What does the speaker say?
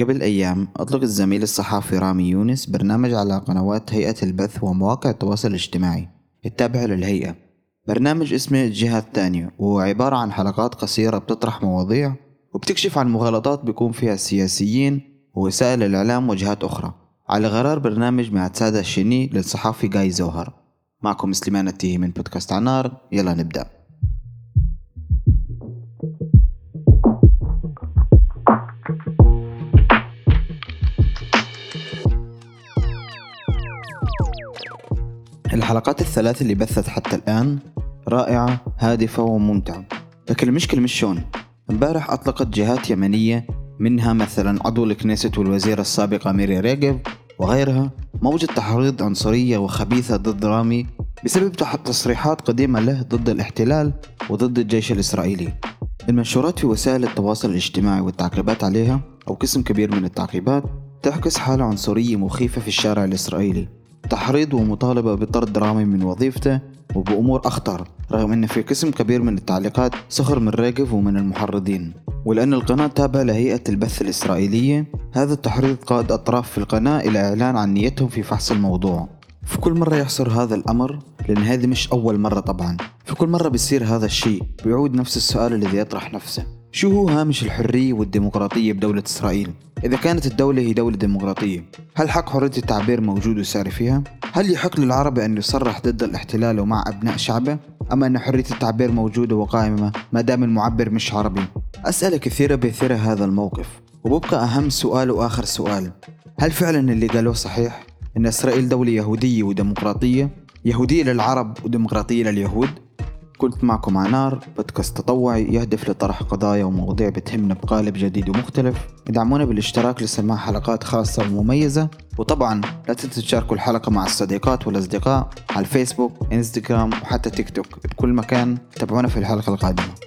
قبل أيام أطلق الزميل الصحافي رامي يونس برنامج على قنوات هيئة البث ومواقع التواصل الاجتماعي التابعة للهيئة. برنامج اسمه الجهة الثانية وهو عبارة عن حلقات قصيرة بتطرح مواضيع وبتكشف عن مغالطات بيكون فيها السياسيين ووسائل الإعلام وجهات أخرى. على غرار برنامج مع سادة الشني للصحافي جاي زوهر. معكم سليمان التيهي من بودكاست عنار. يلا نبدأ. الحلقات الثلاث اللي بثت حتى الآن رائعة هادفة وممتعة. لكن المشكلة مش شون امبارح أطلقت جهات يمنية منها مثلا عضو الكنيست والوزيرة السابقة ميري ريجيف وغيرها موجة تحريض عنصرية وخبيثة ضد رامي بسبب تصريحات قديمة له ضد الاحتلال وضد الجيش الإسرائيلي. المنشورات في وسائل التواصل الاجتماعي والتعقيبات عليها أو قسم كبير من التعقيبات تعكس حالة عنصرية مخيفة في الشارع الإسرائيلي. تحريض ومطالبة بطرد رامي من وظيفته وبأمور أخطر رغم أن في قسم كبير من التعليقات سخر من ريجف ومن المحرضين. ولأن القناة تابعة لهيئة البث الإسرائيلية هذا التحريض قاد أطراف في القناة إلى إعلان عن نيتهم في فحص الموضوع. في كل مرة يحصل هذا الأمر لأن هذه مش أول مرة طبعا في كل مرة بيصير هذا الشيء بيعود نفس السؤال الذي يطرح نفسه. شو هو هامش الحرية والديمقراطية بدولة إسرائيل؟ إذا كانت الدولة هي دولة ديمقراطية هل حق حرية التعبير موجود وساري فيها؟ هل يحق للعربي أن يصرح ضد الاحتلال ومع أبناء شعبه؟ أم أن حرية التعبير موجودة وقائمة ما دام المعبر مش عربي؟ أسئلة كثيرة بيثيرها هذا الموقف وببقى أهم سؤال وآخر سؤال هل فعلا اللي قالوه صحيح؟ أن إسرائيل دولة يهودية وديمقراطية يهودية للعرب وديمقراطية لليهود كنت معكم عنار بودكاست تطوعي يهدف لطرح قضايا ومواضيع بتهمنا بقالب جديد ومختلف. ادعمونا بالاشتراك لسماع حلقات خاصة ومميزة. وطبعا لا تنسوا تشاركوا الحلقة مع الصديقات والأصدقاء على الفيسبوك إنستغرام وحتى تيك توك. بكل مكان تابعونا في الحلقة القادمة.